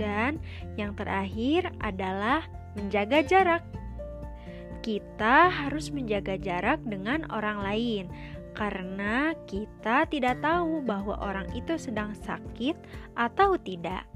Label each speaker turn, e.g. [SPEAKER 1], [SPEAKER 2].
[SPEAKER 1] Dan yang terakhir adalah menjaga jarak. Kita harus menjaga jarak dengan orang lain karena kita tidak tahu bahwa orang itu sedang sakit atau tidak.